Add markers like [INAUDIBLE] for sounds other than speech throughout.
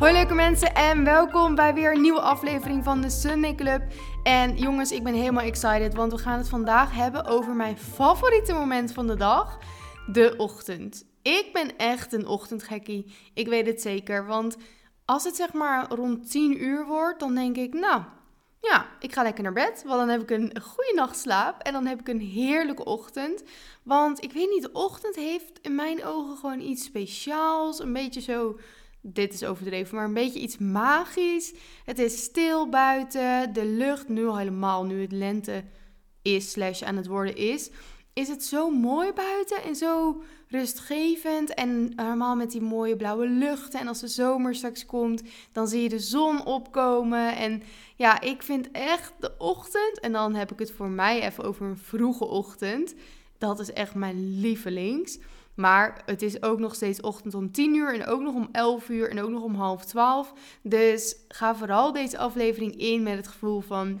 Hoi leuke mensen en welkom bij weer een nieuwe aflevering van de Sunday Club. En jongens, ik ben helemaal excited, want we gaan het vandaag hebben over mijn favoriete moment van de dag, de ochtend. Ik ben echt een ochtendgekkie, ik weet het zeker, want als het zeg maar rond 10 uur wordt, dan denk ik, nou, ja, ik ga lekker naar bed, want dan heb ik een goede nachtslaap en dan heb ik een heerlijke ochtend. Want ik weet niet, de ochtend heeft in mijn ogen gewoon iets speciaals, een beetje zo dit is overdreven, maar een beetje iets magisch. Het is stil buiten, de lucht nu al helemaal, nu het lente is, slash aan het worden is, is het zo mooi buiten en zo rustgevend. En helemaal met die mooie blauwe lucht. En als de zomer straks komt, dan zie je de zon opkomen. En ja, ik vind echt de ochtend, en dan heb ik het voor mij even over een vroege ochtend. Dat is echt mijn lievelings. Maar het is ook nog steeds ochtend om 10 uur en ook nog om 11 uur en ook nog om half 12. Dus ga vooral deze aflevering in met het gevoel van.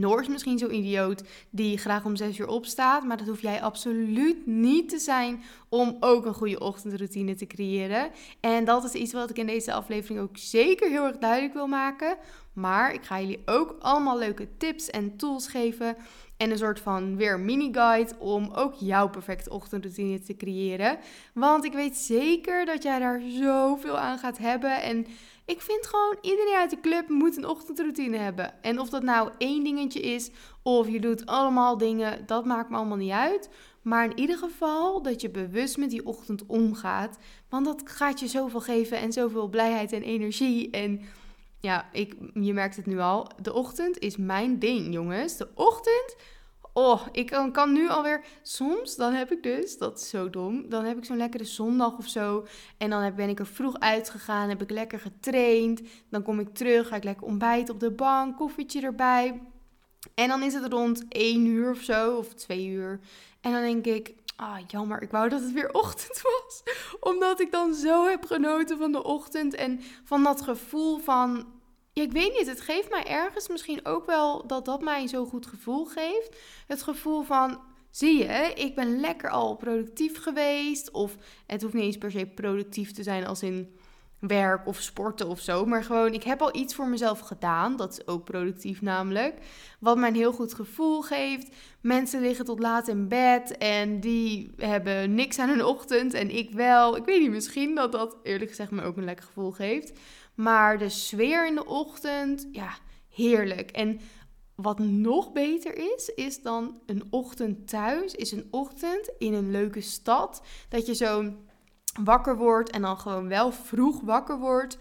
Noor is misschien zo idioot die graag om 6 uur opstaat, maar dat hoef jij absoluut niet te zijn om ook een goede ochtendroutine te creëren. En dat is iets wat ik in deze aflevering ook zeker heel erg duidelijk wil maken. Maar ik ga jullie ook allemaal leuke tips en tools geven en een soort van weer mini-guide om ook jouw perfecte ochtendroutine te creëren. Want ik weet zeker dat jij daar zoveel aan gaat hebben. En ik vind gewoon iedereen uit de club moet een ochtendroutine hebben. En of dat nou één dingetje is of je doet allemaal dingen, dat maakt me allemaal niet uit. Maar in ieder geval dat je bewust met die ochtend omgaat. Want dat gaat je zoveel geven en zoveel blijheid en energie. En ja, ik, je merkt het nu al. De ochtend is mijn ding, jongens. De ochtend. Oh, ik kan, nu alweer. Soms dan heb ik dus, dat is zo dom. Dan heb ik zo'n lekkere zondag of zo. En dan ben ik er vroeg uitgegaan. Heb ik lekker getraind. Dan kom ik terug. Ga ik lekker ontbijten op de bank. Koffietje erbij. En dan is het rond 1 uur of zo. Of 2 uur. En dan denk ik. Ah, jammer. Ik wou dat het weer [LAUGHS] ochtend was. Omdat ik dan zo heb genoten van de ochtend. En van dat gevoel van ik weet niet. Het geeft mij ergens misschien ook wel dat dat mij zo'n goed gevoel geeft. Het gevoel van, zie je, ik ben lekker al productief geweest. Of het hoeft niet eens per se productief te zijn als in werk of sporten of zo. Maar gewoon, ik heb al iets voor mezelf gedaan. Dat is ook productief namelijk. Wat mij een heel goed gevoel geeft. Mensen liggen tot laat in bed en die hebben niks aan hun ochtend en ik wel. Ik weet niet, misschien dat dat eerlijk gezegd me ook een lekker gevoel geeft. Maar de sfeer in de ochtend, ja, heerlijk. En wat nog beter is, is dan een ochtend thuis, is een ochtend in een leuke stad. Dat je zo wakker wordt en dan gewoon wel vroeg wakker wordt,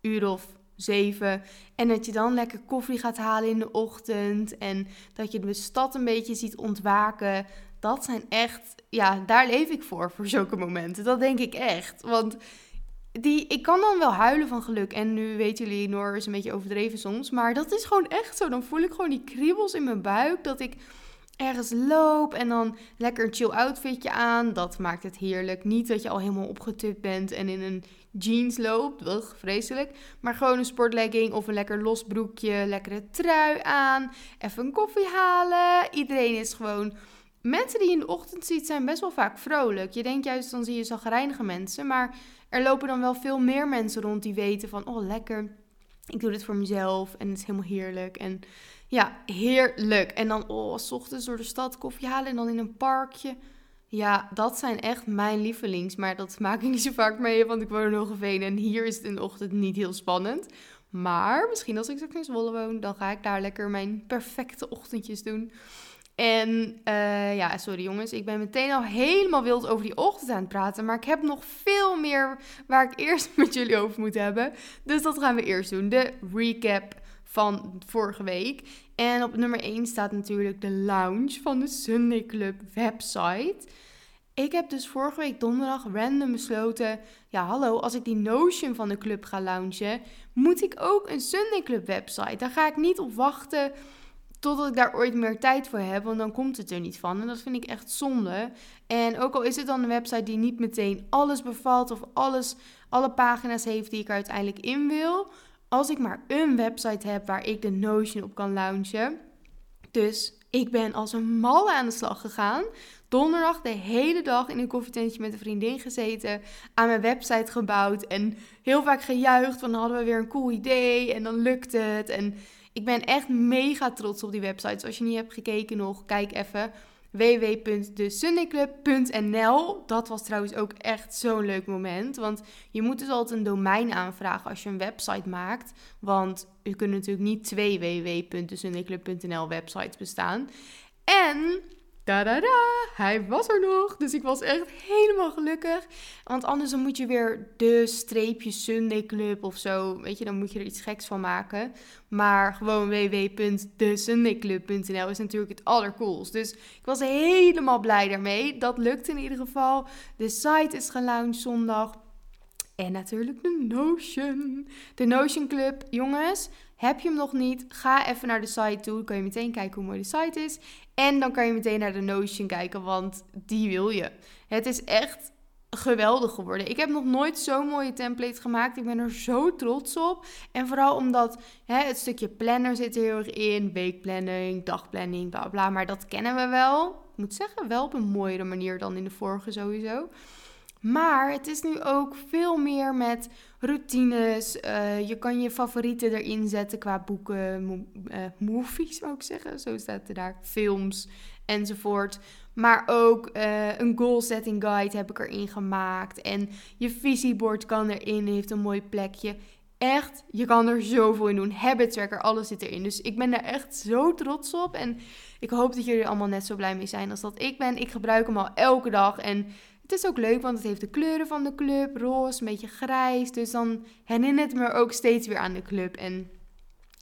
uur of zeven. En dat je dan lekker koffie gaat halen in de ochtend. En dat je de stad een beetje ziet ontwaken. Dat zijn echt, ja, daar leef ik voor, voor zulke momenten. Dat denk ik echt. Want die, ik kan dan wel huilen van geluk. En nu weten jullie, Noor is een beetje overdreven soms. Maar dat is gewoon echt zo. Dan voel ik gewoon die kriebels in mijn buik. Dat ik ergens loop en dan lekker een chill outfitje aan. Dat maakt het heerlijk. Niet dat je al helemaal opgetupt bent en in een jeans loopt. Ugh, vreselijk. Maar gewoon een sportlegging of een lekker los broekje. Lekkere trui aan. Even een koffie halen. Iedereen is gewoon... Mensen die je in de ochtend ziet zijn best wel vaak vrolijk. Je denkt juist, dan zie je zagrijnige mensen. Maar er lopen dan wel veel meer mensen rond die weten van, oh lekker, ik doe dit voor mezelf en het is helemaal heerlijk. En ja, heerlijk. En dan, oh, ochtends door de stad koffie halen en dan in een parkje. Ja, dat zijn echt mijn lievelings. Maar dat maak ik niet zo vaak mee, want ik woon in Hogeveen en hier is het in de ochtend niet heel spannend. Maar misschien als ik straks in Zwolle woon, dan ga ik daar lekker mijn perfecte ochtendjes doen. En uh, ja, sorry jongens, ik ben meteen al helemaal wild over die ochtend aan het praten. Maar ik heb nog veel meer waar ik eerst [LAUGHS] met jullie over moet hebben. Dus dat gaan we eerst doen. De recap van vorige week. En op nummer 1 staat natuurlijk de lounge van de Sunday Club website. Ik heb dus vorige week donderdag random besloten: ja, hallo, als ik die Notion van de club ga launchen, moet ik ook een Sunday Club website. Daar ga ik niet op wachten Totdat ik daar ooit meer tijd voor heb, want dan komt het er niet van. En dat vind ik echt zonde. En ook al is het dan een website die niet meteen alles bevat of alles, alle pagina's heeft die ik er uiteindelijk in wil. Als ik maar een website heb waar ik de Notion op kan launchen, Dus ik ben als een malle aan de slag gegaan. Donderdag de hele dag in een koffietentje met een vriendin gezeten. Aan mijn website gebouwd. En heel vaak gejuicht. Dan hadden we weer een cool idee. En dan lukt het. En ik ben echt mega trots op die website. Dus als je niet hebt gekeken nog, kijk even www.desundayclub.nl. Dat was trouwens ook echt zo'n leuk moment. Want je moet dus altijd een domein aanvragen als je een website maakt. Want je kunt natuurlijk niet twee www.desundayclub.nl websites bestaan. En da hij was er nog. Dus ik was echt helemaal gelukkig. Want anders dan moet je weer de streepje Sunday Club of zo. Weet je, dan moet je er iets geks van maken. Maar gewoon www.desundayclub.nl is natuurlijk het allercoolst. Dus ik was helemaal blij daarmee. Dat lukt in ieder geval. De site is gelaunched zondag. En natuurlijk de Notion. De Notion Club, jongens. Heb je hem nog niet? Ga even naar de site toe. Dan kan je meteen kijken hoe mooi de site is. En dan kan je meteen naar de Notion kijken, want die wil je. Het is echt geweldig geworden. Ik heb nog nooit zo'n mooie template gemaakt. Ik ben er zo trots op. En vooral omdat hè, het stukje planner zit er heel erg in. Weekplanning, dagplanning, bla bla. Maar dat kennen we wel. Ik moet zeggen, wel op een mooiere manier dan in de vorige sowieso. Maar het is nu ook veel meer met routines. Uh, je kan je favorieten erin zetten qua boeken, uh, movies zou ik zeggen. Zo staat er daar. Films enzovoort. Maar ook uh, een goal setting guide heb ik erin gemaakt. En je visiebord kan erin, heeft een mooi plekje. Echt, je kan er zoveel in doen. Habit tracker, alles zit erin. Dus ik ben daar echt zo trots op. En ik hoop dat jullie allemaal net zo blij mee zijn als dat ik ben. Ik gebruik hem al elke dag. En het is ook leuk, want het heeft de kleuren van de club. Roze, een beetje grijs. Dus dan herinnert het me ook steeds weer aan de club. En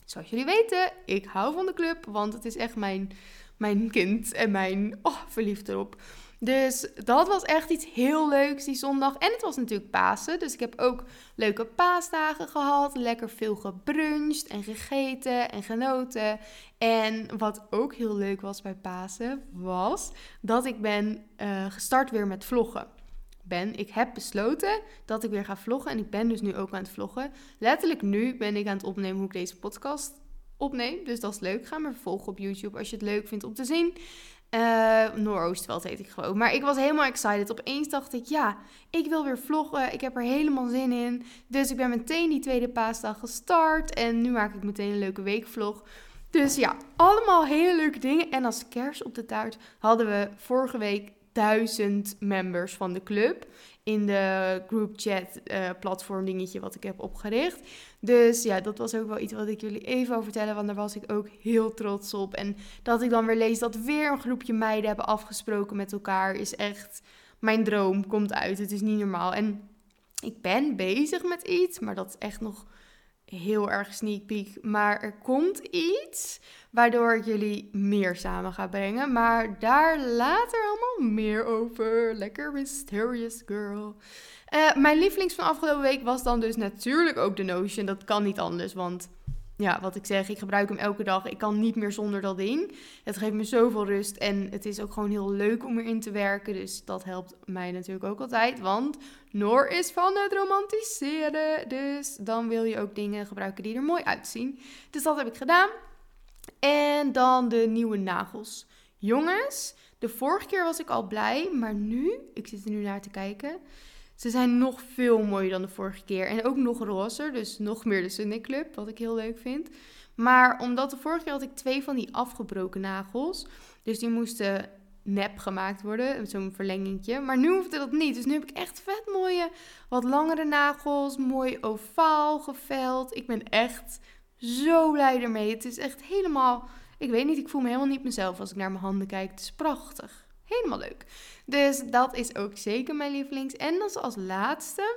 zoals jullie weten, ik hou van de club. Want het is echt mijn, mijn kind en mijn oh, verliefd erop. Dus dat was echt iets heel leuks die zondag. En het was natuurlijk Pasen. Dus ik heb ook leuke paasdagen gehad. Lekker veel gebruncht en gegeten en genoten. En wat ook heel leuk was bij Pasen, was dat ik ben uh, gestart weer met vloggen. Ben, ik heb besloten dat ik weer ga vloggen. En ik ben dus nu ook aan het vloggen. Letterlijk nu ben ik aan het opnemen hoe ik deze podcast opneem. Dus dat is leuk. Ga me volgen op YouTube als je het leuk vindt om te zien. Uh, Noordoostveld heet ik gewoon. Maar ik was helemaal excited. Opeens dacht ik, ja, ik wil weer vloggen. Ik heb er helemaal zin in. Dus ik ben meteen die tweede paasdag gestart. En nu maak ik meteen een leuke weekvlog. Dus ja, allemaal hele leuke dingen. En als kers op de taart hadden we vorige week duizend members van de club in de group chat uh, platform dingetje wat ik heb opgericht. Dus ja, dat was ook wel iets wat ik jullie even over vertellen, want daar was ik ook heel trots op. En dat ik dan weer lees dat weer een groepje meiden hebben afgesproken met elkaar, is echt mijn droom, komt uit. Het is niet normaal. En ik ben bezig met iets, maar dat is echt nog heel erg sneak peek. Maar er komt iets waardoor ik jullie meer samen ga brengen. Maar daar later allemaal meer over. Lekker mysterious girl. Uh, mijn lievelings van afgelopen week was dan dus natuurlijk ook de Notion. Dat kan niet anders, want ja, wat ik zeg, ik gebruik hem elke dag. Ik kan niet meer zonder dat ding. Het geeft me zoveel rust en het is ook gewoon heel leuk om erin te werken. Dus dat helpt mij natuurlijk ook altijd, want Noor is van het romantiseren. Dus dan wil je ook dingen gebruiken die er mooi uitzien. Dus dat heb ik gedaan. En dan de nieuwe nagels. Jongens, de vorige keer was ik al blij, maar nu, ik zit er nu naar te kijken. Ze zijn nog veel mooier dan de vorige keer. En ook nog rozer, dus nog meer de Sunday Club, wat ik heel leuk vind. Maar omdat de vorige keer had ik twee van die afgebroken nagels. Dus die moesten nep gemaakt worden, zo'n verlengingje. Maar nu hoefde dat niet. Dus nu heb ik echt vet mooie, wat langere nagels, mooi ovaal geveld. Ik ben echt zo blij ermee. Het is echt helemaal, ik weet niet, ik voel me helemaal niet mezelf als ik naar mijn handen kijk. Het is prachtig. Helemaal leuk. Dus dat is ook zeker mijn lievelings. En dan als laatste,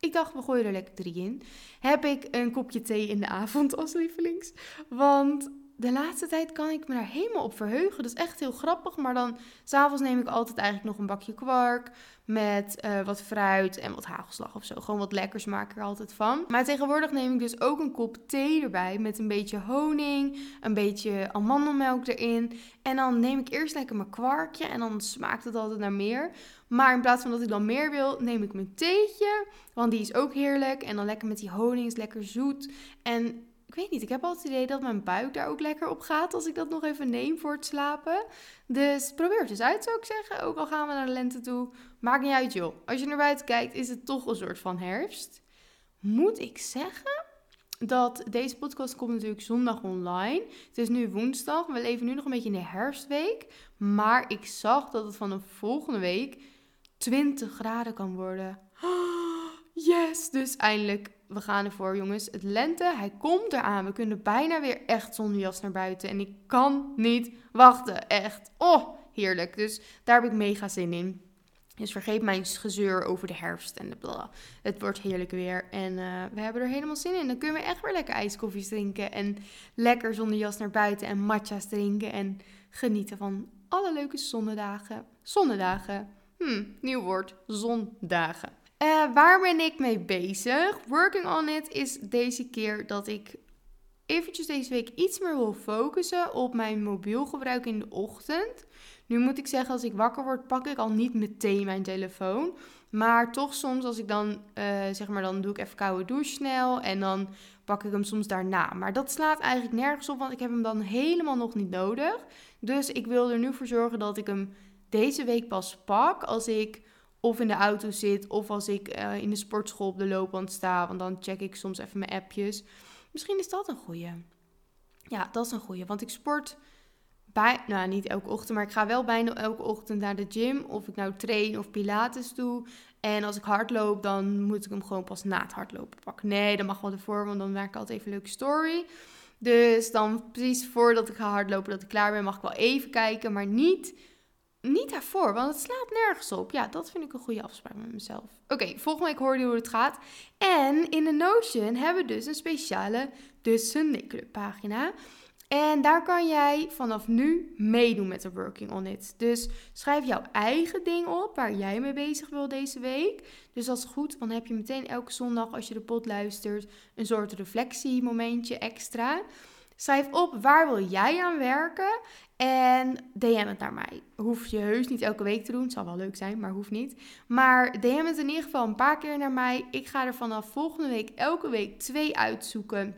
ik dacht we gooien er lekker drie in, heb ik een kopje thee in de avond als lievelings. Want de laatste tijd kan ik me daar helemaal op verheugen. Dat is echt heel grappig. Maar dan, s'avonds neem ik altijd eigenlijk nog een bakje kwark. Met uh, wat fruit en wat hagelslag of zo. Gewoon wat lekkers maak ik er altijd van. Maar tegenwoordig neem ik dus ook een kop thee erbij. Met een beetje honing. Een beetje amandelmelk erin. En dan neem ik eerst lekker mijn kwarkje. En dan smaakt het altijd naar meer. Maar in plaats van dat ik dan meer wil, neem ik mijn theetje. Want die is ook heerlijk. En dan lekker met die honing is lekker zoet. En ik weet niet, ik heb altijd het idee dat mijn buik daar ook lekker op gaat als ik dat nog even neem voor het slapen. Dus probeer het eens uit, zou ik zeggen. Ook al gaan we naar de lente toe. Maakt niet uit, joh. Als je naar buiten kijkt, is het toch een soort van herfst. Moet ik zeggen dat deze podcast komt natuurlijk zondag online. Het is nu woensdag. We leven nu nog een beetje in de herfstweek. Maar ik zag dat het vanaf volgende week 20 graden kan worden. [GASPS] Yes! Dus eindelijk, we gaan ervoor, jongens. Het lente, hij komt eraan. We kunnen bijna weer echt zonder jas naar buiten. En ik kan niet wachten. Echt. Oh, heerlijk. Dus daar heb ik mega zin in. Dus vergeet mijn gezeur over de herfst en de bla. Het wordt heerlijk weer. En uh, we hebben er helemaal zin in. Dan kunnen we echt weer lekker ijskoffies drinken. En lekker zonder jas naar buiten. En matcha's drinken. En genieten van alle leuke zonnedagen. Zonnedagen. Hm, nieuw woord. Zondagen. Uh, waar ben ik mee bezig? Working on it is deze keer dat ik eventjes deze week iets meer wil focussen op mijn mobiel gebruik in de ochtend. Nu moet ik zeggen, als ik wakker word, pak ik al niet meteen mijn telefoon. Maar toch soms als ik dan, uh, zeg maar, dan doe ik even koude douche snel en dan pak ik hem soms daarna. Maar dat slaat eigenlijk nergens op, want ik heb hem dan helemaal nog niet nodig. Dus ik wil er nu voor zorgen dat ik hem deze week pas pak als ik of in de auto zit of als ik uh, in de sportschool op de loopband sta. Want dan check ik soms even mijn appjes. Misschien is dat een goeie. Ja, dat is een goeie. Want ik sport bij, nou niet elke ochtend, maar ik ga wel bijna elke ochtend naar de gym. Of ik nou train of pilates doe. En als ik hardloop, dan moet ik hem gewoon pas na het hardlopen pakken. Nee, dat mag wel ervoor, want dan maak ik altijd even een leuke story. Dus dan precies voordat ik ga hardlopen, dat ik klaar ben, mag ik wel even kijken. Maar niet, niet daarvoor, want het slaat nergens op. Ja, dat vind ik een goede afspraak met mezelf. Oké, volgende week hoor je hoe het gaat. En in de Notion hebben we dus een speciale De Sunday Club pagina. En daar kan jij vanaf nu meedoen met de Working on It. Dus schrijf jouw eigen ding op waar jij mee bezig wil deze week. Dus dat is goed, dan heb je meteen elke zondag als je de pot luistert een soort reflectiemomentje extra. Schrijf op waar wil jij aan werken en DM het naar mij. Hoef je heus niet elke week te doen. Het zal wel leuk zijn, maar hoeft niet. Maar DM het in ieder geval een paar keer naar mij. Ik ga er vanaf volgende week elke week twee uitzoeken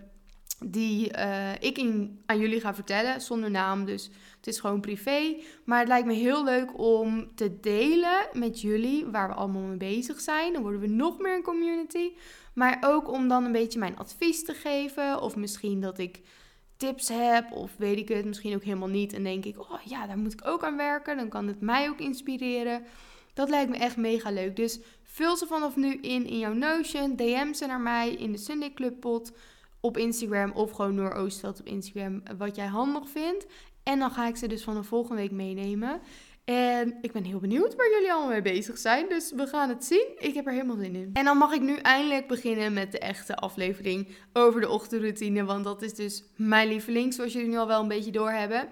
die uh, ik in, aan jullie ga vertellen, zonder naam. Dus het is gewoon privé. Maar het lijkt me heel leuk om te delen met jullie waar we allemaal mee bezig zijn. Dan worden we nog meer een community. Maar ook om dan een beetje mijn advies te geven. Of misschien dat ik tips heb, of weet ik het misschien ook helemaal niet. En denk ik, oh ja, daar moet ik ook aan werken. Dan kan het mij ook inspireren. Dat lijkt me echt mega leuk. Dus vul ze vanaf nu in in jouw Notion. DM ze naar mij in de Sunday Club pot op Instagram of gewoon Noor Oostveld op Instagram wat jij handig vindt. En dan ga ik ze dus van de volgende week meenemen. En ik ben heel benieuwd waar jullie allemaal mee bezig zijn. Dus we gaan het zien. Ik heb er helemaal zin in. En dan mag ik nu eindelijk beginnen met de echte aflevering over de ochtendroutine. Want dat is dus mijn lieveling, zoals jullie nu al wel een beetje doorhebben.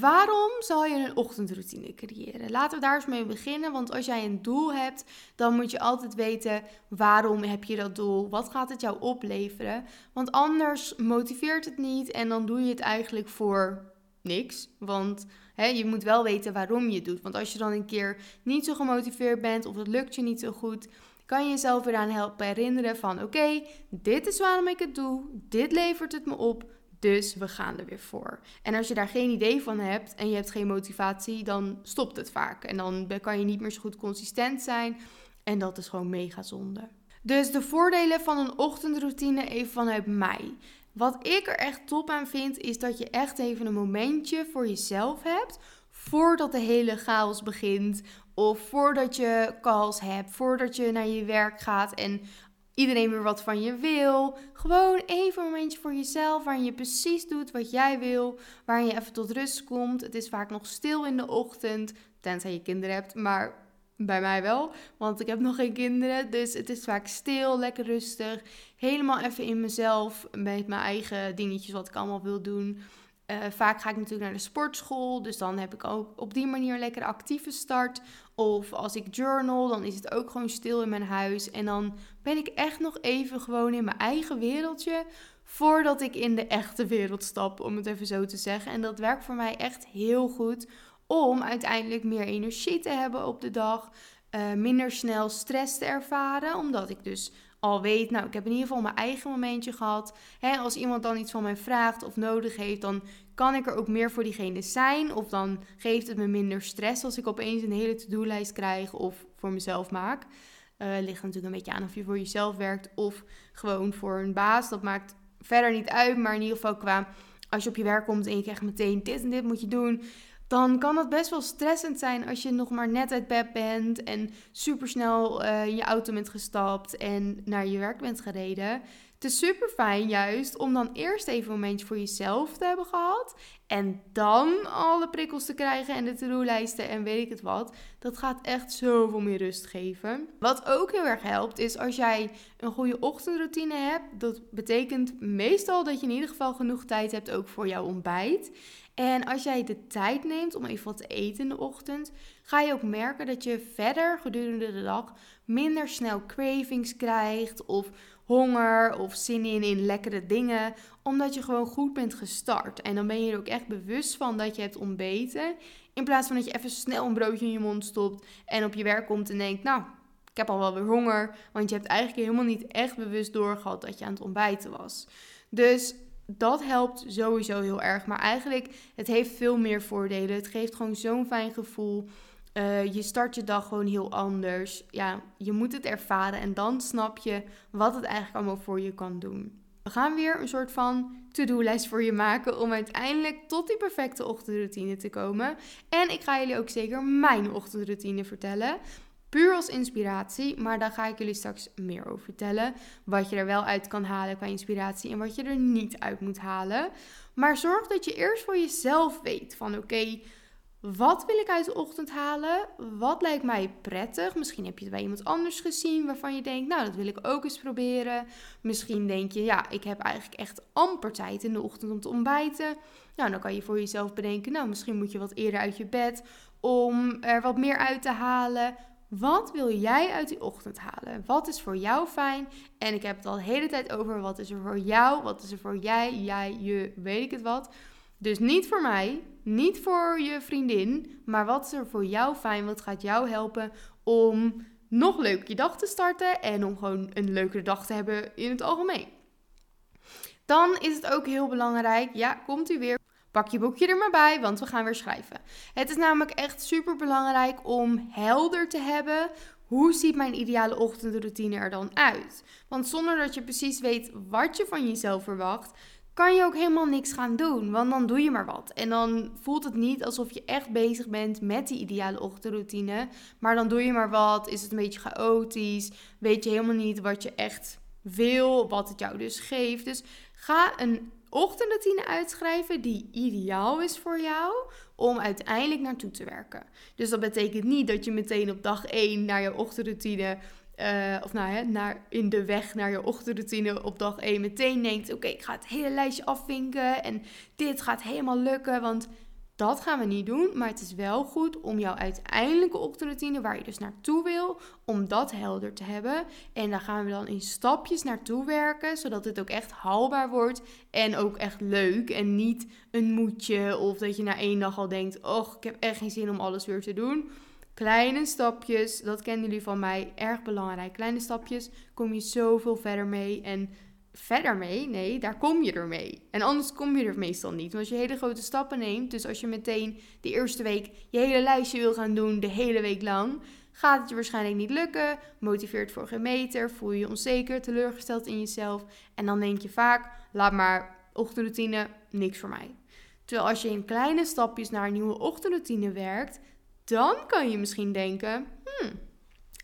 Waarom zal je een ochtendroutine creëren? Laten we daar eens mee beginnen. Want als jij een doel hebt, dan moet je altijd weten waarom heb je dat doel? Wat gaat het jou opleveren? Want anders motiveert het niet en dan doe je het eigenlijk voor niks. Want hè, je moet wel weten waarom je het doet. Want als je dan een keer niet zo gemotiveerd bent of het lukt je niet zo goed, kan je jezelf eraan helpen herinneren van oké, dit is waarom ik het doe. Dit levert het me op. Dus we gaan er weer voor. En als je daar geen idee van hebt en je hebt geen motivatie, dan stopt het vaak. En dan kan je niet meer zo goed consistent zijn. En dat is gewoon mega zonde. Dus de voordelen van een ochtendroutine even vanuit mij. Wat ik er echt top aan vind, is dat je echt even een momentje voor jezelf hebt. Voordat de hele chaos begint. Of voordat je calls hebt. Voordat je naar je werk gaat. En iedereen weer wat van je wil. Gewoon even een momentje voor jezelf waarin je precies doet wat jij wil. Waarin je even tot rust komt. Het is vaak nog stil in de ochtend, tenzij je kinderen hebt, maar bij mij wel, want ik heb nog geen kinderen. Dus het is vaak stil, lekker rustig. Helemaal even in mezelf, met mijn eigen dingetjes wat ik allemaal wil doen. Uh, vaak ga ik natuurlijk naar de sportschool, dus dan heb ik ook op die manier lekker actieve start. Of als ik journal, dan is het ook gewoon stil in mijn huis. En dan ben ik echt nog even gewoon in mijn eigen wereldje. Voordat ik in de echte wereld stap, om het even zo te zeggen. En dat werkt voor mij echt heel goed. Om uiteindelijk meer energie te hebben op de dag. Uh, minder snel stress te ervaren. Omdat ik dus al weet, nou, ik heb in ieder geval mijn eigen momentje gehad. Als iemand dan iets van mij vraagt of nodig heeft, dan kan ik er ook meer voor diegene zijn. Of dan geeft het me minder stress als ik opeens een hele to-do-lijst krijg of voor mezelf maak. Uh, ligt natuurlijk een beetje aan of je voor jezelf werkt of gewoon voor een baas. Dat maakt verder niet uit, maar in ieder geval qua als je op je werk komt en je krijgt meteen dit en dit moet je doen, dan kan het best wel stressend zijn als je nog maar net uit bed bent en supersnel uh, in je auto bent gestapt en naar je werk bent gereden. Het is super fijn juist om dan eerst even een momentje voor jezelf te hebben gehad. En dan alle prikkels te krijgen en de to-do-lijsten en weet ik het wat. Dat gaat echt zoveel meer rust geven. Wat ook heel erg helpt is als jij een goede ochtendroutine hebt. Dat betekent meestal dat je in ieder geval genoeg tijd hebt ook voor jouw ontbijt. En als jij de tijd neemt om even wat te eten in de ochtend, ga je ook merken dat je verder gedurende de dag minder snel cravings krijgt of honger of zin in in lekkere dingen, omdat je gewoon goed bent gestart. En dan ben je er ook echt bewust van dat je hebt ontbeten, in plaats van dat je even snel een broodje in je mond stopt en op je werk komt en denkt, nou, ik heb al wel weer honger, want je hebt eigenlijk helemaal niet echt bewust doorgehad dat je aan het ontbijten was. Dus dat helpt sowieso heel erg. Maar eigenlijk, het heeft veel meer voordelen. Het geeft gewoon zo'n fijn gevoel. Uh, je start je dag gewoon heel anders. Ja, je moet het ervaren en dan snap je wat het eigenlijk allemaal voor je kan doen. We gaan weer een soort van to-do-lijst voor je maken om uiteindelijk tot die perfecte ochtendroutine te komen. En ik ga jullie ook zeker mijn ochtendroutine vertellen. Puur als inspiratie, maar daar ga ik jullie straks meer over vertellen. Wat je er wel uit kan halen qua inspiratie en wat je er niet uit moet halen. Maar zorg dat je eerst voor jezelf weet van oké, wat wil ik uit de ochtend halen? Wat lijkt mij prettig? Misschien heb je het bij iemand anders gezien waarvan je denkt, nou, dat wil ik ook eens proberen. Misschien denk je, ja, ik heb eigenlijk echt amper tijd in de ochtend om te ontbijten. Nou, dan kan je voor jezelf bedenken, nou, misschien moet je wat eerder uit je bed om er wat meer uit te halen. Wat wil jij uit die ochtend halen? Wat is voor jou fijn? En ik heb het al de hele tijd over wat is er voor jou? Wat is er voor jij, jij, je, weet ik het wat. Dus niet voor mij, niet voor je vriendin, maar wat is er voor jou fijn? Wat gaat jou helpen om nog leuk je dag te starten en om gewoon een leukere dag te hebben in het algemeen? Dan is het ook heel belangrijk, ja, komt u weer. Pak je boekje er maar bij, want we gaan weer schrijven. Het is namelijk echt super belangrijk om helder te hebben hoe ziet mijn ideale ochtendroutine er dan uit? Want zonder dat je precies weet wat je van jezelf verwacht, kan je ook helemaal niks gaan doen. Want dan doe je maar wat. En dan voelt het niet alsof je echt bezig bent met die ideale ochtendroutine. Maar dan doe je maar wat. Is het een beetje chaotisch? Weet je helemaal niet wat je echt wil, wat het jou dus geeft. Dus ga een ochtendroutine uitschrijven die ideaal is voor jou om uiteindelijk naartoe te werken. Dus dat betekent niet dat je meteen op dag 1 naar je ochtendroutine uh, of nou, hè, naar, in de weg naar je ochtendroutine op dag 1 meteen denkt: Oké, ik ga het hele lijstje afvinken en dit gaat helemaal lukken. Want dat gaan we niet doen. Maar het is wel goed om jouw uiteindelijke ochtendroutine, waar je dus naartoe wil, om dat helder te hebben. En daar gaan we dan in stapjes naartoe werken, zodat het ook echt haalbaar wordt en ook echt leuk. En niet een moedje of dat je na één dag al denkt: Oh, ik heb echt geen zin om alles weer te doen. Kleine stapjes, dat kennen jullie van mij, erg belangrijk. Kleine stapjes kom je zoveel verder mee. En verder mee, nee, daar kom je er mee. En anders kom je er meestal niet. Want als je hele grote stappen neemt, dus als je meteen de eerste week je hele lijstje wil gaan doen, de hele week lang, gaat het je waarschijnlijk niet lukken. Motiveert voor geen meter, voel je je onzeker, teleurgesteld in jezelf. En dan denk je vaak, laat maar ochtendroutine, niks voor mij. Terwijl als je in kleine stapjes naar een nieuwe ochtendroutine werkt, dan kan je misschien denken: hmm,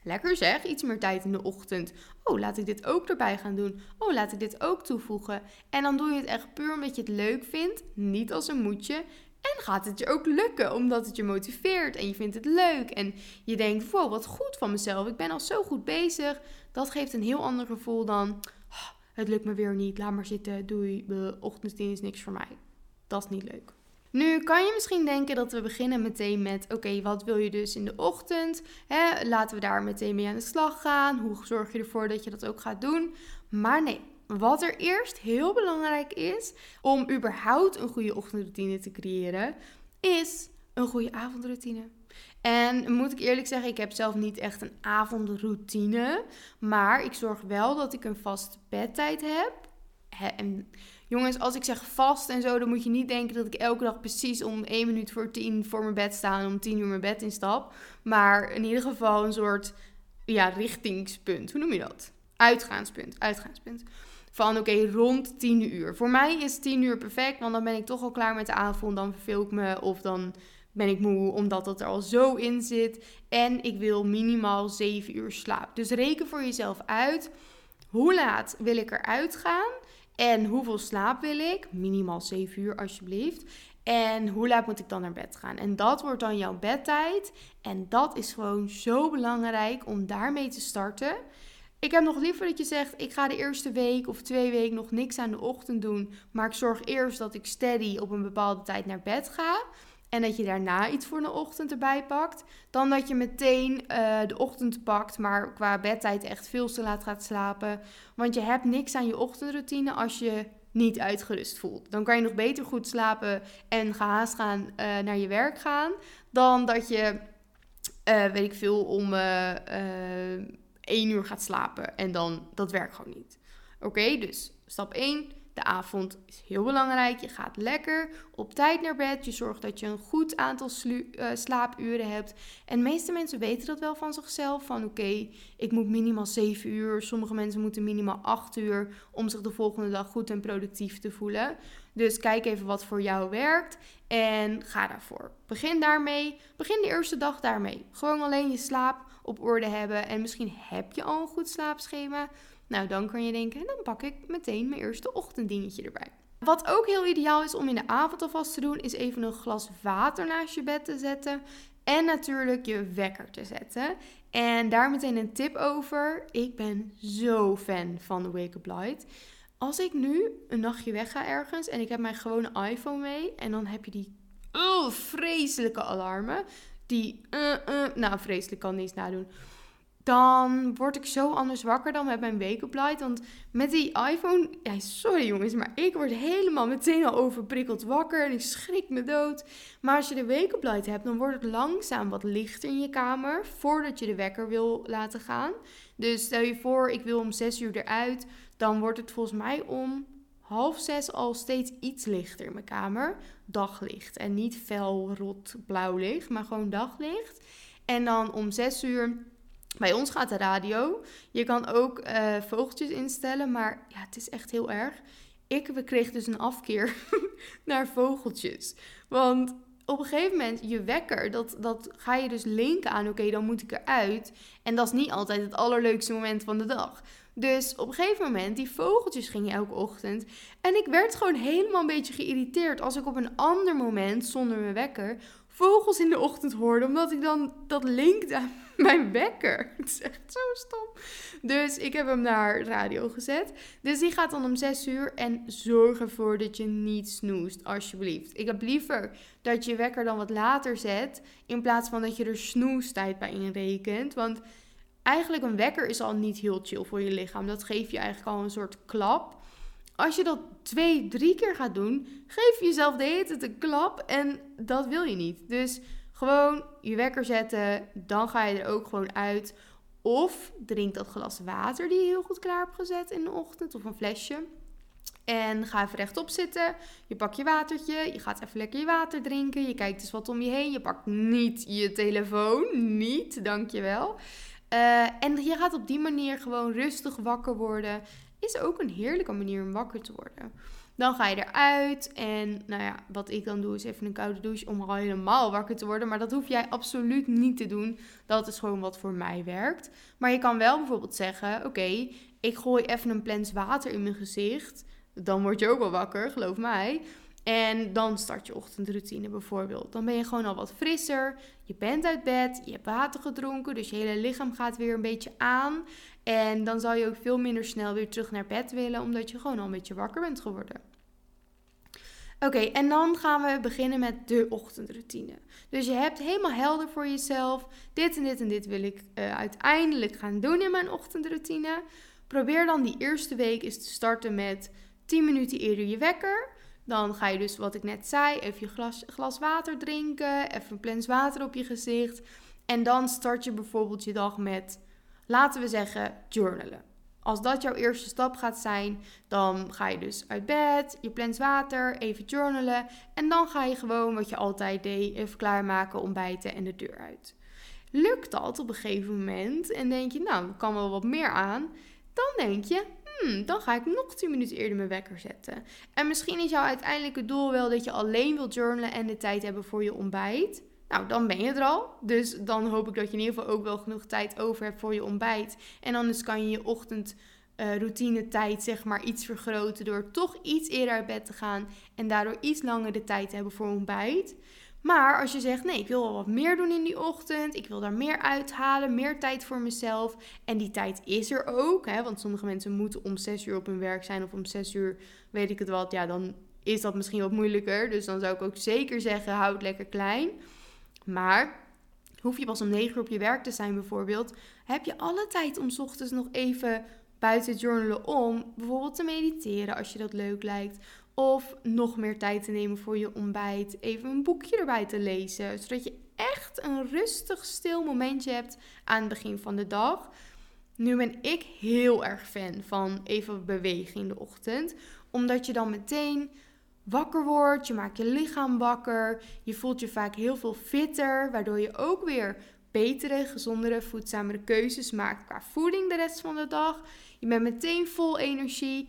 lekker zeg, iets meer tijd in de ochtend. Oh, laat ik dit ook erbij gaan doen. Oh, laat ik dit ook toevoegen. En dan doe je het echt puur omdat je het leuk vindt, niet als een moedje. En gaat het je ook lukken, omdat het je motiveert en je vindt het leuk. En je denkt, wow, wat goed van mezelf. Ik ben al zo goed bezig. Dat geeft een heel ander gevoel dan, oh, het lukt me weer niet. Laat maar zitten, doei, ochtenddienst is niks voor mij. Dat is niet leuk. Nu kan je misschien denken dat we beginnen meteen met: oké, wat wil je dus in de ochtend? Hè, laten we daar meteen mee aan de slag gaan. Hoe zorg je ervoor dat je dat ook gaat doen? Maar nee, wat er eerst heel belangrijk is om überhaupt een goede ochtendroutine te creëren, is een goede avondroutine. En moet ik eerlijk zeggen, ik heb zelf niet echt een avondroutine. Maar ik zorg wel dat ik een vast bedtijd heb. En jongens, als ik zeg vast en zo, dan moet je niet denken dat ik elke dag precies om 1 minuut voor 10 voor mijn bed sta en om 10 uur mijn bed instap. Maar in ieder geval een soort ja, richtingspunt. Hoe noem je dat? Uitgaanspunt. Uitgaanspunt. Van oké, rond 10 uur. Voor mij is 10 uur perfect, want dan ben ik toch al klaar met de avond. Dan verveel ik me of dan ben ik moe omdat dat er al zo in zit. En ik wil minimaal 7 uur slaap. Dus reken voor jezelf uit. Hoe laat wil ik eruit gaan? En hoeveel slaap wil ik? Minimaal 7 uur alsjeblieft. En hoe laat moet ik dan naar bed gaan? En dat wordt dan jouw bedtijd. En dat is gewoon zo belangrijk om daarmee te starten. Ik heb nog liever dat je zegt: ik ga de eerste week of twee weken nog niks aan de ochtend doen. Maar ik zorg eerst dat ik steady op een bepaalde tijd naar bed ga. En dat je daarna iets voor de ochtend erbij pakt. Dan dat je meteen uh, de ochtend pakt, maar qua bedtijd echt veel te laat gaat slapen. Want je hebt niks aan je ochtendroutine als je niet uitgerust voelt. Dan kan je nog beter goed slapen en gehaast gaan uh, naar je werk gaan. Dan dat je, uh, weet ik veel, om één uur gaat slapen. En dan, dat werkt gewoon niet. Oké, dus stap 1 de avond is heel belangrijk. Je gaat lekker op tijd naar bed. Je zorgt dat je een goed aantal uh, slaapuren hebt. En de meeste mensen weten dat wel van zichzelf. Van oké, ik moet minimaal 7 uur. Sommige mensen moeten minimaal 8 uur om zich de volgende dag goed en productief te voelen. Dus kijk even wat voor jou werkt en ga daarvoor. Begin daarmee. Begin de eerste dag daarmee. Gewoon alleen je slaap op orde hebben. En misschien heb je al een goed slaapschema. Nou, dan kan je denken, dan pak ik meteen mijn eerste ochtenddingetje erbij. Wat ook heel ideaal is om in de avond alvast te doen, is even een glas water naast je bed te zetten. En natuurlijk je wekker te zetten. En daar meteen een tip over. Ik ben zo fan van de Wake Up Light. Als ik nu een nachtje weg ga ergens en ik heb mijn gewone iPhone mee. En dan heb je die oh, vreselijke alarmen. Die, uh, uh, nou vreselijk kan niet eens nadoen dan word ik zo anders wakker dan met mijn wake-up light. Want met die iPhone, ja, sorry jongens, maar ik word helemaal meteen al overprikkeld wakker en ik schrik me dood. Maar als je de wake-up light hebt, dan wordt het langzaam wat lichter in je kamer voordat je de wekker wil laten gaan. Dus stel je voor, ik wil om 6 uur eruit, dan wordt het volgens mij om half zes al steeds iets lichter in mijn kamer. Daglicht en niet fel, rot, blauw licht, maar gewoon daglicht. En dan om 6 uur bij ons gaat de radio. Je kan ook uh, vogeltjes instellen, maar ja, het is echt heel erg. Ik kreeg dus een afkeer [LAUGHS] naar vogeltjes. Want op een gegeven moment, je wekker, dat, dat ga je dus linken aan, oké, dan moet ik eruit. En dat is niet altijd het allerleukste moment van de dag. Dus op een gegeven moment, die vogeltjes gingen elke ochtend. En ik werd gewoon helemaal een beetje geïrriteerd als ik op een ander moment, zonder mijn wekker, vogels in de ochtend hoorde. Omdat ik dan dat linkte aan [LAUGHS] mijn wekker. [LAUGHS] Het is echt zo stom. Dus ik heb hem naar radio gezet. Dus die gaat dan om 6 uur. En zorg ervoor dat je niet snoest, alsjeblieft. Ik heb liever dat je wekker dan wat later zet. In plaats van dat je er snoestijd bij inrekent. Want eigenlijk een wekker is al niet heel chill voor je lichaam. Dat geeft je eigenlijk al een soort klap. Als je dat twee, drie keer gaat doen, geef jezelf de hele tijd een klap. En dat wil je niet. Dus gewoon je wekker zetten, dan ga je er ook gewoon uit. Of drink dat glas water die je heel goed klaar hebt gezet in de ochtend, of een flesje. En ga even rechtop zitten. Je pakt je watertje. Je gaat even lekker je water drinken. Je kijkt eens wat om je heen. Je pakt niet je telefoon. Niet, dankjewel. Uh, en je gaat op die manier gewoon rustig wakker worden. Is ook een heerlijke manier om wakker te worden. Dan ga je eruit. En nou ja, wat ik dan doe is even een koude douche om al helemaal wakker te worden. Maar dat hoef jij absoluut niet te doen. Dat is gewoon wat voor mij werkt. Maar je kan wel bijvoorbeeld zeggen: Oké, ik gooi even een plens water in mijn gezicht. Dan word je ook wel wakker, geloof mij. En dan start je ochtendroutine bijvoorbeeld. Dan ben je gewoon al wat frisser. Je bent uit bed, je hebt water gedronken, dus je hele lichaam gaat weer een beetje aan. En dan zal je ook veel minder snel weer terug naar bed willen, omdat je gewoon al een beetje wakker bent geworden. Oké, en dan gaan we beginnen met de ochtendroutine. Dus je hebt helemaal helder voor jezelf. Dit en dit en dit wil ik uh, uiteindelijk gaan doen in mijn ochtendroutine. Probeer dan die eerste week eens te starten met 10 minuten eerder je wekker. Dan ga je dus, wat ik net zei, even je glas, glas water drinken, even een plens water op je gezicht. En dan start je bijvoorbeeld je dag met, laten we zeggen, journalen. Als dat jouw eerste stap gaat zijn, dan ga je dus uit bed, je plant water, even journalen. En dan ga je gewoon wat je altijd deed, even klaarmaken, ontbijten en de deur uit. Lukt dat op een gegeven moment en denk je, nou, er kan wel wat meer aan. Dan denk je, hmm, dan ga ik nog 10 minuten eerder mijn wekker zetten. En misschien is jouw uiteindelijke doel wel dat je alleen wilt journalen en de tijd hebben voor je ontbijt. Nou, dan ben je er al. Dus dan hoop ik dat je in ieder geval ook wel genoeg tijd over hebt voor je ontbijt. En anders kan je je ochtendroutine uh, tijd zeg maar iets vergroten door toch iets eerder uit bed te gaan en daardoor iets langer de tijd te hebben voor ontbijt. Maar als je zegt, nee, ik wil wel wat meer doen in die ochtend, ik wil daar meer uithalen, meer tijd voor mezelf. En die tijd is er ook, hè, want sommige mensen moeten om 6 uur op hun werk zijn of om 6 uur, weet ik het wat, ja, dan is dat misschien wat moeilijker. Dus dan zou ik ook zeker zeggen, houd het lekker klein. Maar hoef je pas om 9 uur op je werk te zijn bijvoorbeeld, heb je alle tijd om ochtends nog even buiten journalen om bijvoorbeeld te mediteren als je dat leuk lijkt. Of nog meer tijd te nemen voor je ontbijt. Even een boekje erbij te lezen. Zodat je echt een rustig, stil momentje hebt aan het begin van de dag. Nu ben ik heel erg fan van even bewegen in de ochtend. Omdat je dan meteen wakker wordt. Je maakt je lichaam wakker. Je voelt je vaak heel veel fitter. Waardoor je ook weer betere, gezondere, voedzamere keuzes maakt qua voeding de rest van de dag. Je bent meteen vol energie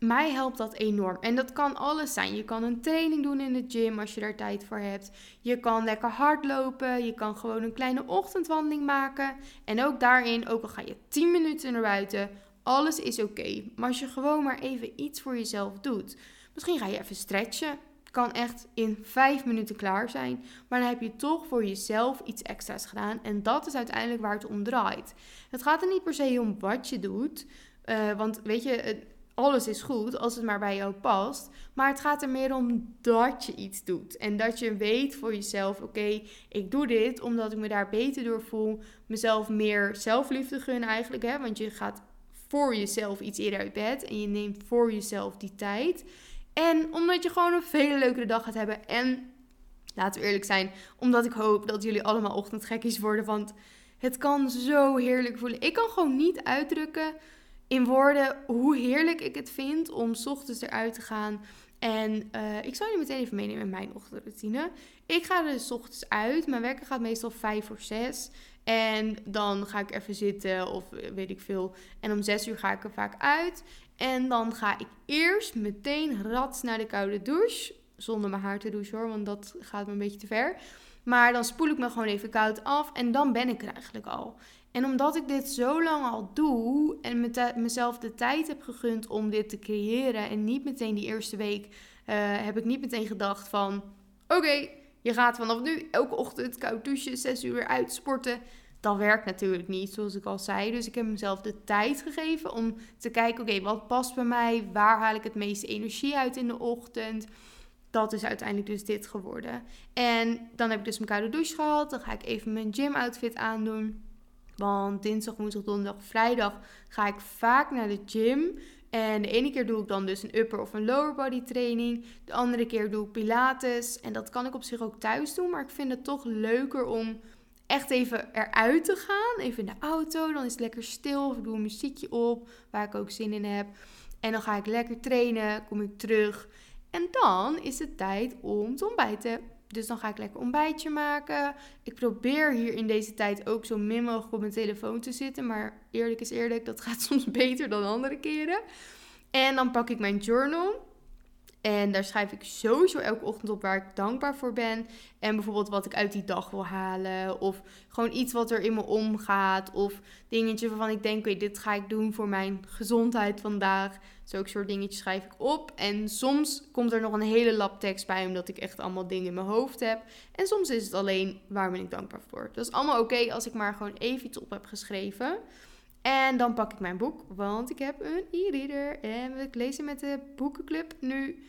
mij helpt dat enorm. En dat kan alles zijn. Je kan een training doen in de gym als je daar tijd voor hebt. Je kan lekker hardlopen. Je kan gewoon een kleine ochtendwandeling maken. En ook daarin, ook al ga je 10 minuten naar buiten, alles is oké. Maar als je gewoon maar even iets voor jezelf doet. Misschien ga je even stretchen. Kan echt in 5 minuten klaar zijn. Maar dan heb je toch voor jezelf iets extra's gedaan. En dat is uiteindelijk waar het om draait. Het gaat er niet per se om wat je doet. Uh, want weet je, alles is goed als het maar bij jou past. Maar het gaat er meer om dat je iets doet. En dat je weet voor jezelf: oké, ik doe dit omdat ik me daar beter door voel. Mezelf meer zelfliefde gun eigenlijk. Hè? Want je gaat voor jezelf iets eerder uit bed. En je neemt voor jezelf die tijd. En omdat je gewoon een veel leukere dag gaat hebben. En laten we eerlijk zijn, omdat ik hoop dat jullie allemaal ochtendgekkies worden. Want het kan zo heerlijk voelen. Ik kan gewoon niet uitdrukken in woorden hoe heerlijk ik het vind om s ochtends eruit te gaan. En uh, ik zal je meteen even meenemen in mijn ochtendroutine. Ik ga er s ochtends uit. Mijn wekker gaat meestal vijf voor zes. En dan ga ik even zitten of eh, weet ik veel. En om zes uur ga ik er vaak uit. En dan ga ik eerst meteen rats naar de koude douche. Zonder mijn haar te douchen hoor, want dat gaat me een beetje te ver. Maar dan spoel ik me gewoon even koud af en dan ben ik er eigenlijk al. En omdat ik dit zo lang al doe en mezelf de tijd heb gegund om dit te creëren en niet meteen die eerste week uh, heb ik niet meteen gedacht van oké, je gaat vanaf nu elke ochtend koud douchen, 6 uur uit sporten. Dat werkt natuurlijk niet, zoals ik al zei. Dus ik heb mezelf de tijd gegeven om te kijken, oké, wat past bij mij? Waar haal ik het meeste energie uit in de ochtend? Dat is uiteindelijk dus dit geworden. En dan heb ik dus mijn koude douche gehad. Dan ga ik even mijn gym outfit aandoen. Want dinsdag, woensdag, donderdag, vrijdag ga ik vaak naar de gym. En de ene keer doe ik dan dus een upper of een lower body training. De andere keer doe ik pilates. En dat kan ik op zich ook thuis doen. Maar ik vind het toch leuker om echt even eruit te gaan. Even in de auto. Dan is het lekker stil. Of ik doe een muziekje op waar ik ook zin in heb. En dan ga ik lekker trainen. Kom ik terug. En dan is het tijd om te ontbijten. Dus dan ga ik lekker ontbijtje maken. Ik probeer hier in deze tijd ook zo min mogelijk op mijn telefoon te zitten. Maar eerlijk is eerlijk, dat [LAUGHS] gaat soms beter dan andere keren. En dan pak ik mijn journal. En daar schrijf ik sowieso elke ochtend op waar ik dankbaar voor ben. En bijvoorbeeld wat ik uit die dag wil halen. Of gewoon iets wat er in me omgaat. Of dingetje waarvan ik denk, oké, dit ga ik doen voor mijn gezondheid vandaag. Zulke soort dingetjes schrijf ik op. En soms komt er nog een hele lap tekst bij, omdat ik echt allemaal dingen in mijn hoofd heb. En soms is het alleen, waar ben ik dankbaar voor. Dat is allemaal oké als ik maar gewoon even iets op heb geschreven. En dan pak ik mijn boek, want ik heb een e-reader. En we lezen met de boekenclub nu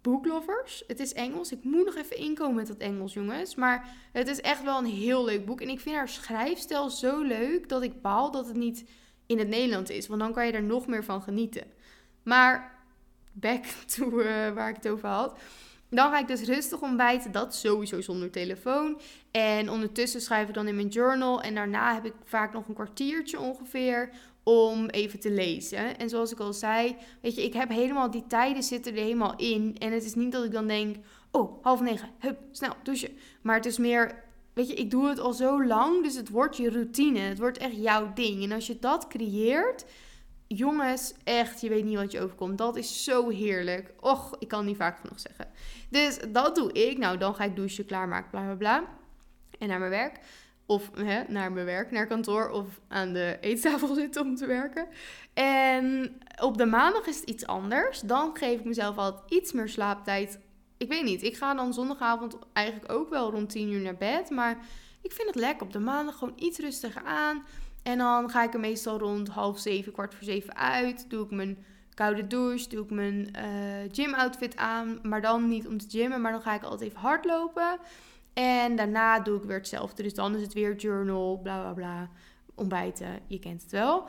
Booklovers. Het is Engels. Ik moet nog even inkomen met dat Engels, jongens. Maar het is echt wel een heel leuk boek. En ik vind haar schrijfstijl zo leuk dat ik baal dat het niet in het Nederlands is. Want dan kan je er nog meer van genieten. Maar back [LAUGHS] to waar ik het over had. Dan ga ik dus rustig ontbijten. Dat sowieso zonder telefoon. En ondertussen schrijf ik dan in mijn journal. En daarna heb ik vaak nog een kwartiertje ongeveer om even te lezen. En zoals ik al zei, weet je, ik heb helemaal die tijden zitten er helemaal in. En het is niet dat ik dan denk, oh, half negen, hup, snel douchen. Maar het is meer, weet je, ik doe het al zo lang, dus het wordt je routine. Het wordt echt jouw ding. En als je dat creëert, jongens, echt, je weet niet wat je overkomt. Dat is zo heerlijk. Och, ik kan niet vaak genoeg zeggen. Dus dat doe ik. Nou, dan ga ik douchen, klaarmaken, bla bla bla. En naar mijn werk. Of hè, naar mijn werk, naar kantoor of aan de eettafel [LAUGHS] zitten om te werken. En op de maandag is het iets anders. Dan geef ik mezelf altijd iets meer slaaptijd. Ik weet niet, ik ga dan zondagavond eigenlijk ook wel rond 10 uur naar bed. Maar ik vind het lekker op de maandag gewoon iets rustiger aan. En dan ga ik er meestal rond half zeven, kwart voor zeven uit. Doe ik mijn koude douche, doe ik mijn uh, gym outfit aan. Maar dan niet om te gymmen, maar dan ga ik altijd even hardlopen. En daarna doe ik weer hetzelfde. Dus dan is het weer journal, bla bla bla. Ontbijten, je kent het wel.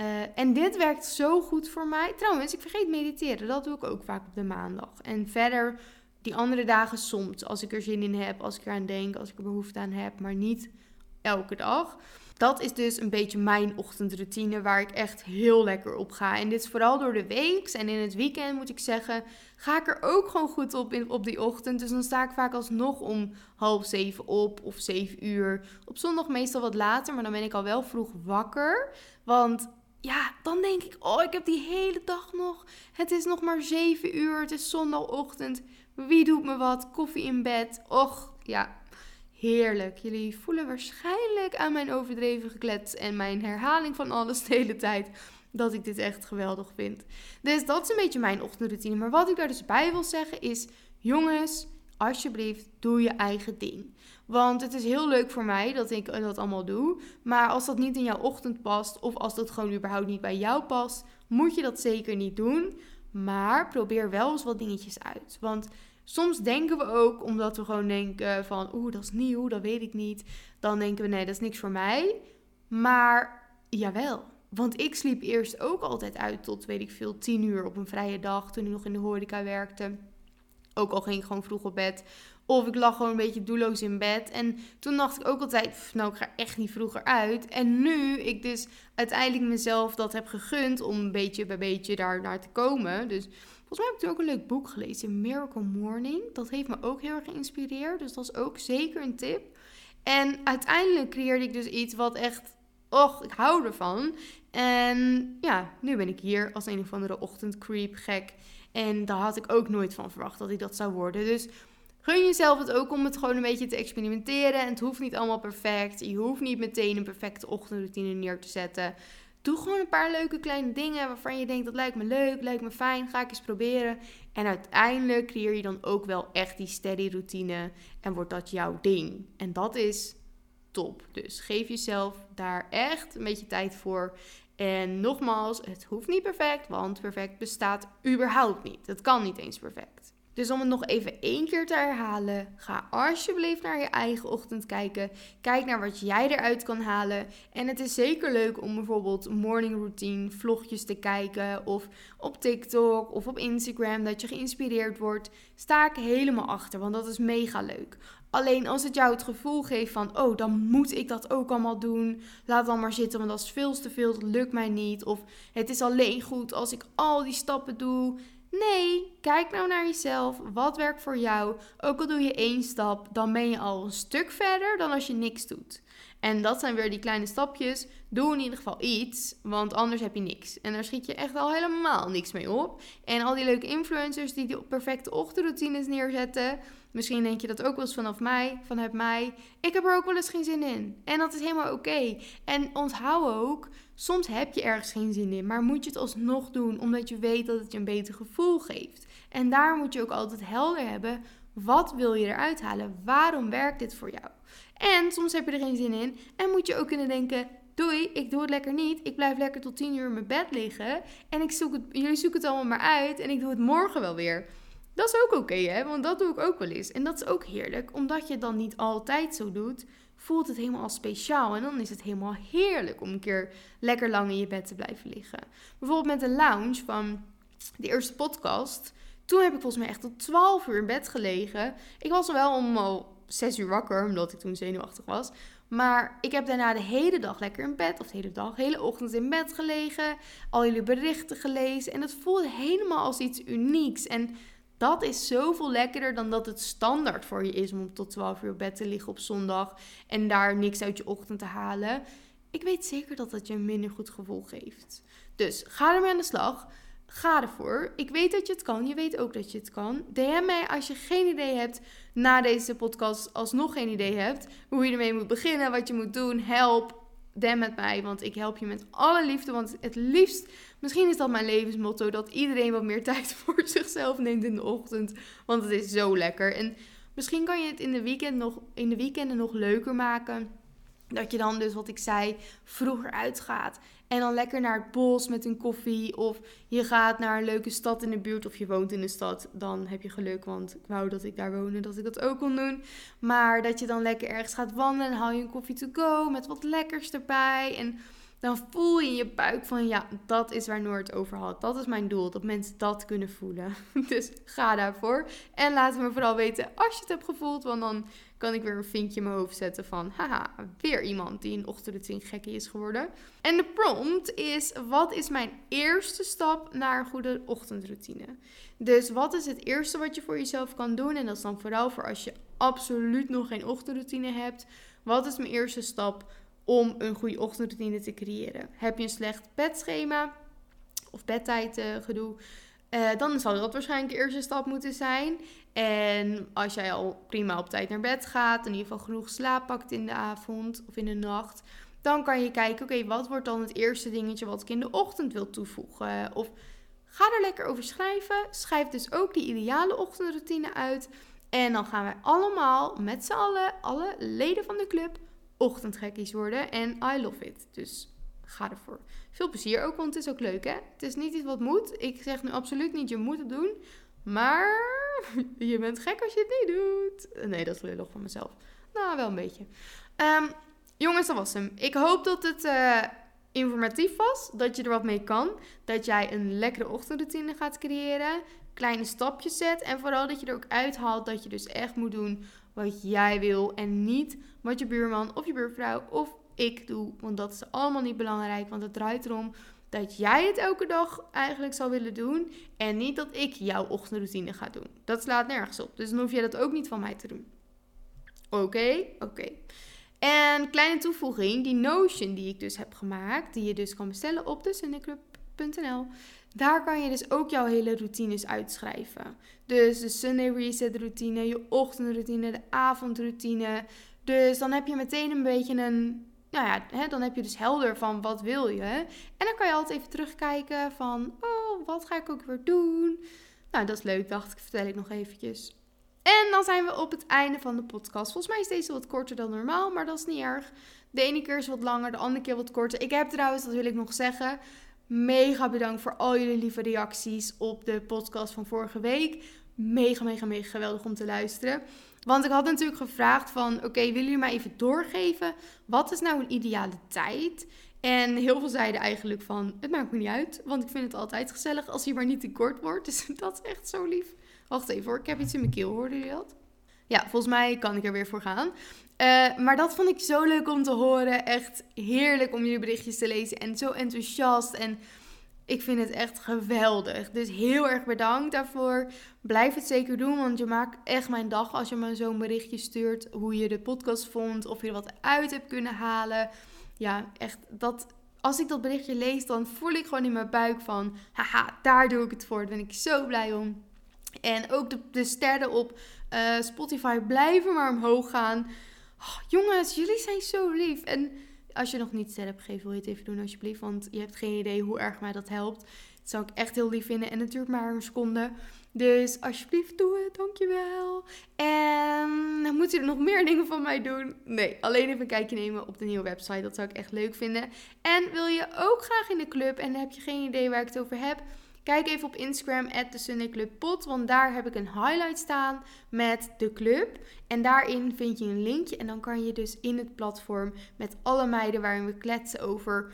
Uh, en dit werkt zo goed voor mij. Trouwens, ik vergeet mediteren. Dat doe ik ook vaak op de maandag. En verder die andere dagen soms. Als ik er zin in heb, als ik eraan denk, als ik er behoefte aan heb. Maar niet elke dag. Dat is dus een beetje mijn ochtendroutine waar ik echt heel lekker op ga. En dit is vooral door de week. En in het weekend moet ik zeggen, ga ik er ook gewoon goed op in, op die ochtend. Dus dan sta ik vaak alsnog om half zeven op of zeven uur. Op zondag meestal wat later, maar dan ben ik al wel vroeg wakker. Want ja, dan denk ik, oh, ik heb die hele dag nog. Het is nog maar zeven uur, het is zondagochtend. Wie doet me wat? Koffie in bed. Och, ja, heerlijk. Jullie voelen waarschijnlijk aan mijn overdreven geklets en mijn herhaling van alles de hele tijd dat ik dit echt geweldig vind. Dus dat is een beetje mijn ochtendroutine. Maar wat ik daar dus bij wil zeggen is: jongens, alsjeblieft, doe je eigen ding. Want het is heel leuk voor mij dat ik dat allemaal doe. Maar als dat niet in jouw ochtend past, of als dat gewoon überhaupt niet bij jou past, moet je dat zeker niet doen. Maar probeer wel eens wat dingetjes uit. Want Soms denken we ook, omdat we gewoon denken van, oeh, dat is nieuw, dat weet ik niet. Dan denken we, nee, dat is niks voor mij. Maar jawel, want ik sliep eerst ook altijd uit tot, weet ik veel, tien uur op een vrije dag toen ik nog in de horeca werkte. Ook al ging ik gewoon vroeg op bed. Of ik lag gewoon een beetje doelloos in bed. En toen dacht ik ook altijd, nou, ik ga echt niet vroeger uit. En nu ik dus uiteindelijk mezelf dat heb gegund om beetje bij beetje daar naar te komen. Dus Mij heb ik toen ook een leuk boek gelezen, Miracle Morning. Dat heeft me ook heel erg geïnspireerd. Dus dat is ook zeker een tip. En uiteindelijk creëerde ik dus iets wat echt, och, ik hou ervan. En ja, nu ben ik hier als een of andere ochtendcreep gek. En daar had ik ook nooit van verwacht dat ik dat zou worden. Dus gun jezelf het ook om het gewoon een beetje te experimenteren. En het hoeft niet allemaal perfect. Je hoeft niet meteen een perfecte ochtendroutine neer te zetten. Doe gewoon een paar leuke kleine dingen waarvan je denkt dat lijkt me leuk, lijkt me fijn, ga ik eens proberen. En uiteindelijk creëer je dan ook wel echt die steady routine en wordt dat jouw ding. En dat is top. Dus geef jezelf daar echt een beetje tijd voor. En nogmaals, het hoeft niet perfect, want perfect bestaat überhaupt niet. Het kan niet eens perfect. Dus om het nog even één keer te herhalen, ga alsjeblieft naar je eigen ochtend kijken. Kijk naar wat jij eruit kan halen. En het is zeker leuk om bijvoorbeeld morning routine vlogjes te kijken of op TikTok of op Instagram dat je geïnspireerd wordt. Sta ik helemaal achter, want dat is mega leuk. Alleen als het jou het gevoel geeft van, oh, dan moet ik dat ook allemaal doen. Laat dan maar zitten, want dat is veel te veel, dat lukt mij niet. Of het is alleen goed als ik al die stappen doe. Nee, kijk nou naar jezelf. Wat werkt voor jou? Ook al doe je één stap, dan ben je al een stuk verder dan als je niks doet. En dat zijn weer die kleine stapjes. Doe in ieder geval iets, want anders heb je niks. En daar schiet je echt al helemaal niks mee op. En al die leuke influencers die die perfecte ochtendroutines neerzetten. Misschien denk je dat ook wel eens vanaf mij, vanuit mij. Ik heb er ook wel eens geen zin in. En dat is helemaal oké. En onthoud ook, soms heb je ergens geen zin in, maar moet je het alsnog doen omdat je weet dat het je een beter gevoel geeft. En daar moet je ook altijd helder hebben. Wat wil je eruit halen? Waarom werkt dit voor jou? En soms heb je er geen zin in en moet je ook kunnen denken: doei, ik doe het lekker niet. Ik blijf lekker tot 10 uur in mijn bed liggen en ik zoek het, jullie zoeken het allemaal maar uit en ik doe het morgen wel weer. Dat is ook oké, hè? Want dat doe ik ook wel eens. En dat is ook heerlijk, omdat je het dan niet altijd zo doet, voelt het helemaal als speciaal. En dan is het helemaal heerlijk om een keer lekker lang in je bed te blijven liggen. Bijvoorbeeld met de lounge van de eerste podcast. Toen heb ik volgens mij echt tot 12 uur in bed gelegen. Ik was wel om al 6 uur wakker, omdat ik toen zenuwachtig was. Maar ik heb daarna de hele dag lekker in bed, of de hele dag, de hele ochtend in bed gelegen. Al jullie berichten gelezen. En het voelde helemaal als iets unieks. En dat is zoveel lekkerder dan dat het standaard voor je is om tot 12 uur op bed te liggen op zondag. En daar niks uit je ochtend te halen. Ik weet zeker dat dat je een minder goed gevoel geeft. Dus ga ermee aan de slag. Ga ervoor. Ik weet dat je het kan. Je weet ook dat je het kan. DM mij als je geen idee hebt na deze podcast, alsnog geen idee hebt hoe je ermee moet beginnen, wat je moet doen. Help. DM met mij, want ik help je met alle liefde. Want het liefst, misschien is dat mijn levensmotto, dat iedereen wat meer [LAUGHS] tijd voor zichzelf neemt in de ochtend. Want het is zo lekker. En misschien kan je het in de, weekend nog, in de weekenden nog leuker maken. Dat je dan dus, wat ik zei, vroeger uitgaat. En dan lekker naar het bos met een koffie. Of je gaat naar een leuke stad in de buurt. Of je woont in de stad. Dan heb je geluk. Want ik wou dat ik daar woonde. Dat ik dat ook kon doen. Maar dat je dan lekker ergens gaat wandelen. En haal je een koffie to go. Met wat lekkers erbij. En dan voel je in je buik van ja, dat is waar Noord over had. Dat is mijn doel, dat mensen dat kunnen voelen. [LAUGHS] Dus ga daarvoor. En laat me vooral weten als je het hebt gevoeld, want dan kan ik weer een vinkje in mijn hoofd zetten van haha, weer iemand die een ochtendroutine gekkie is geworden. En de prompt is, wat is mijn eerste stap naar een goede ochtendroutine? Dus wat is het eerste wat je voor jezelf kan doen? En dat is dan vooral voor als je absoluut nog geen ochtendroutine hebt. Wat is mijn eerste stap om een goede ochtendroutine te creëren. Heb je een slecht bedschema of bedtijd uh, gedoe, uh, dan zal dat waarschijnlijk de eerste stap moeten zijn. En als jij al prima op tijd naar bed gaat, in ieder geval genoeg slaap pakt in de avond of in de nacht, dan kan je kijken, oké, wat wordt dan het eerste dingetje wat ik in de ochtend wil toevoegen? Of ga er lekker over schrijven. Schrijf dus ook die ideale ochtendroutine uit. En dan gaan wij allemaal met z'n allen, alle leden van de club, ochtendgekkies worden. En I love it. Dus ga ervoor. Veel plezier ook, want het is ook leuk hè. Het is niet iets wat moet. Ik zeg nu absoluut niet je moet het doen. Maar [LAUGHS] je bent gek als je het niet doet. Nee, dat is nog van mezelf. Nou, wel een beetje. Um, jongens, dat was hem. Ik hoop dat het uh, informatief was. Dat je er wat mee kan. Dat jij een lekkere ochtendroutine gaat creëren. Kleine stapjes zet. En vooral dat je er ook uithaalt dat je dus echt moet doen wat jij wil. En niet wat je buurman of je buurvrouw of ik doe. Want dat is allemaal niet belangrijk. Want het draait erom dat jij het elke dag eigenlijk zou willen doen. En niet dat ik jouw ochtendroutine ga doen. Dat slaat nergens op. Dus dan hoef je dat ook niet van mij te doen. Oké, oké. En kleine toevoeging, die Notion die ik dus heb gemaakt, die je dus kan bestellen op de. Daar kan je dus ook jouw hele routines uitschrijven. Dus de Sunday Reset routine, je ochtendroutine, de avondroutine. Dus dan heb je meteen een beetje een. Nou ja, hè, dan heb je dus helder van wat wil je. En dan kan je altijd even terugkijken van, oh, wat ga ik ook weer doen? Nou, dat is leuk, dacht ik, vertel ik nog eventjes. En dan zijn we op het einde van de podcast. Volgens mij is deze wat korter dan normaal, maar dat is niet erg. De ene keer is wat langer, de andere keer wat korter. Ik heb trouwens, dat wil ik nog zeggen, Mega bedankt voor al jullie lieve reacties op de podcast van vorige week. Mega, mega, mega geweldig om te luisteren. Want ik had natuurlijk gevraagd van, oké, willen jullie mij even doorgeven? Wat is nou een ideale tijd? En heel veel zeiden eigenlijk van, het maakt me niet uit. Want ik vind het altijd gezellig als hij maar niet te kort wordt. [LAUGHS] Dus dat is echt zo lief. Wacht even hoor, ik heb iets in mijn keel, hoorden jullie dat? Ja, volgens mij kan ik er weer voor gaan. Uh, maar dat vond ik zo leuk om te horen. Echt heerlijk om jullie berichtjes te lezen. En zo enthousiast. En ik vind het echt geweldig. Dus heel erg bedankt daarvoor. Blijf het zeker doen, want je maakt echt mijn dag als je me zo'n berichtje stuurt. Hoe je de podcast vond, of je er wat uit hebt kunnen halen. Ja, echt dat. Als ik dat berichtje lees, dan voel ik gewoon in mijn buik van... Haha, daar doe ik het voor. Daar ben ik zo blij om. En ook de, de sterren op uh, Spotify blijven maar omhoog gaan. Oh, jongens, jullie zijn zo lief. En als je nog niet sterren hebt gegeven, wil je het even doen alsjeblieft. Want je hebt geen idee hoe erg mij dat helpt. Dat zou ik echt heel lief vinden. En het duurt maar een seconde. Dus alsjeblieft doe het, dankjewel. En dan moet je er nog meer dingen van mij doen. Nee, alleen even een kijkje nemen op de nieuwe website. Dat zou ik echt leuk vinden. En wil je ook graag in de club en heb je geen idee waar ik het over heb... Kijk even op Instagram, @the want daar heb ik een highlight staan met de club. En daarin vind je een linkje en dan kan je dus in het platform met alle meiden waarin we kletsen over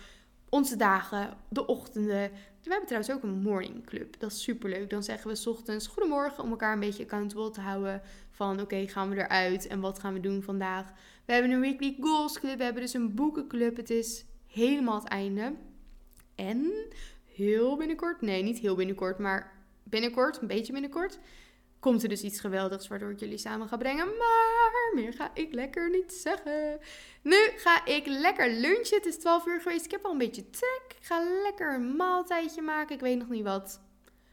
onze dagen, de ochtenden, we hebben trouwens ook een morning club. Dat is super leuk. Dan zeggen we s ochtends goedemorgen om elkaar een beetje accountable te houden. Van oké, gaan we eruit en wat gaan we doen vandaag? We hebben een weekly goals club. We hebben dus een boekenclub. Het is helemaal het einde. En heel binnenkort, nee, niet heel binnenkort, maar binnenkort, een beetje binnenkort, komt er dus iets geweldigs waardoor ik jullie samen ga brengen. Maar meer ga ik lekker niet zeggen. Nu ga ik lekker lunchen. Het is 12 uur geweest. Ik heb al een beetje trek. Ik ga lekker een maaltijdje maken. Ik weet nog niet wat.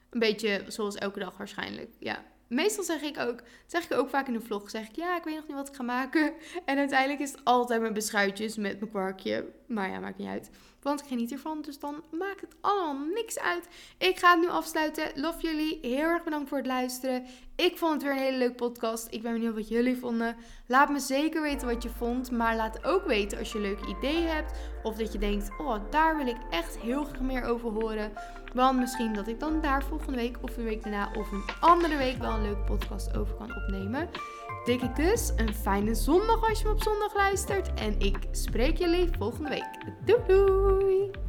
Een beetje zoals elke dag waarschijnlijk. Ja. Meestal zeg ik ook, zeg ik ook vaak in de vlog, zeg ik ja, ik weet nog niet wat ik ga maken. [LAUGHS] En uiteindelijk is het altijd mijn beschuitjes met mijn kwarkje. Maar ja, maakt niet uit. Want ik geniet ervan. Dus dan maakt het allemaal niks uit. Ik ga het nu afsluiten. Love jullie. Heel erg bedankt voor het luisteren. Ik vond het weer een hele leuke podcast. Ik ben benieuwd wat jullie vonden. Laat me zeker weten wat je vond. Maar laat ook weten als je leuke ideeën hebt. Of dat je denkt, oh, daar wil ik echt heel graag meer over horen. Want misschien dat ik dan daar volgende week of een week daarna of een andere week wel een leuke podcast over kan opnemen. Dikke kus, een fijne zondag als je me op zondag luistert. En ik spreek jullie volgende week. Doei doei!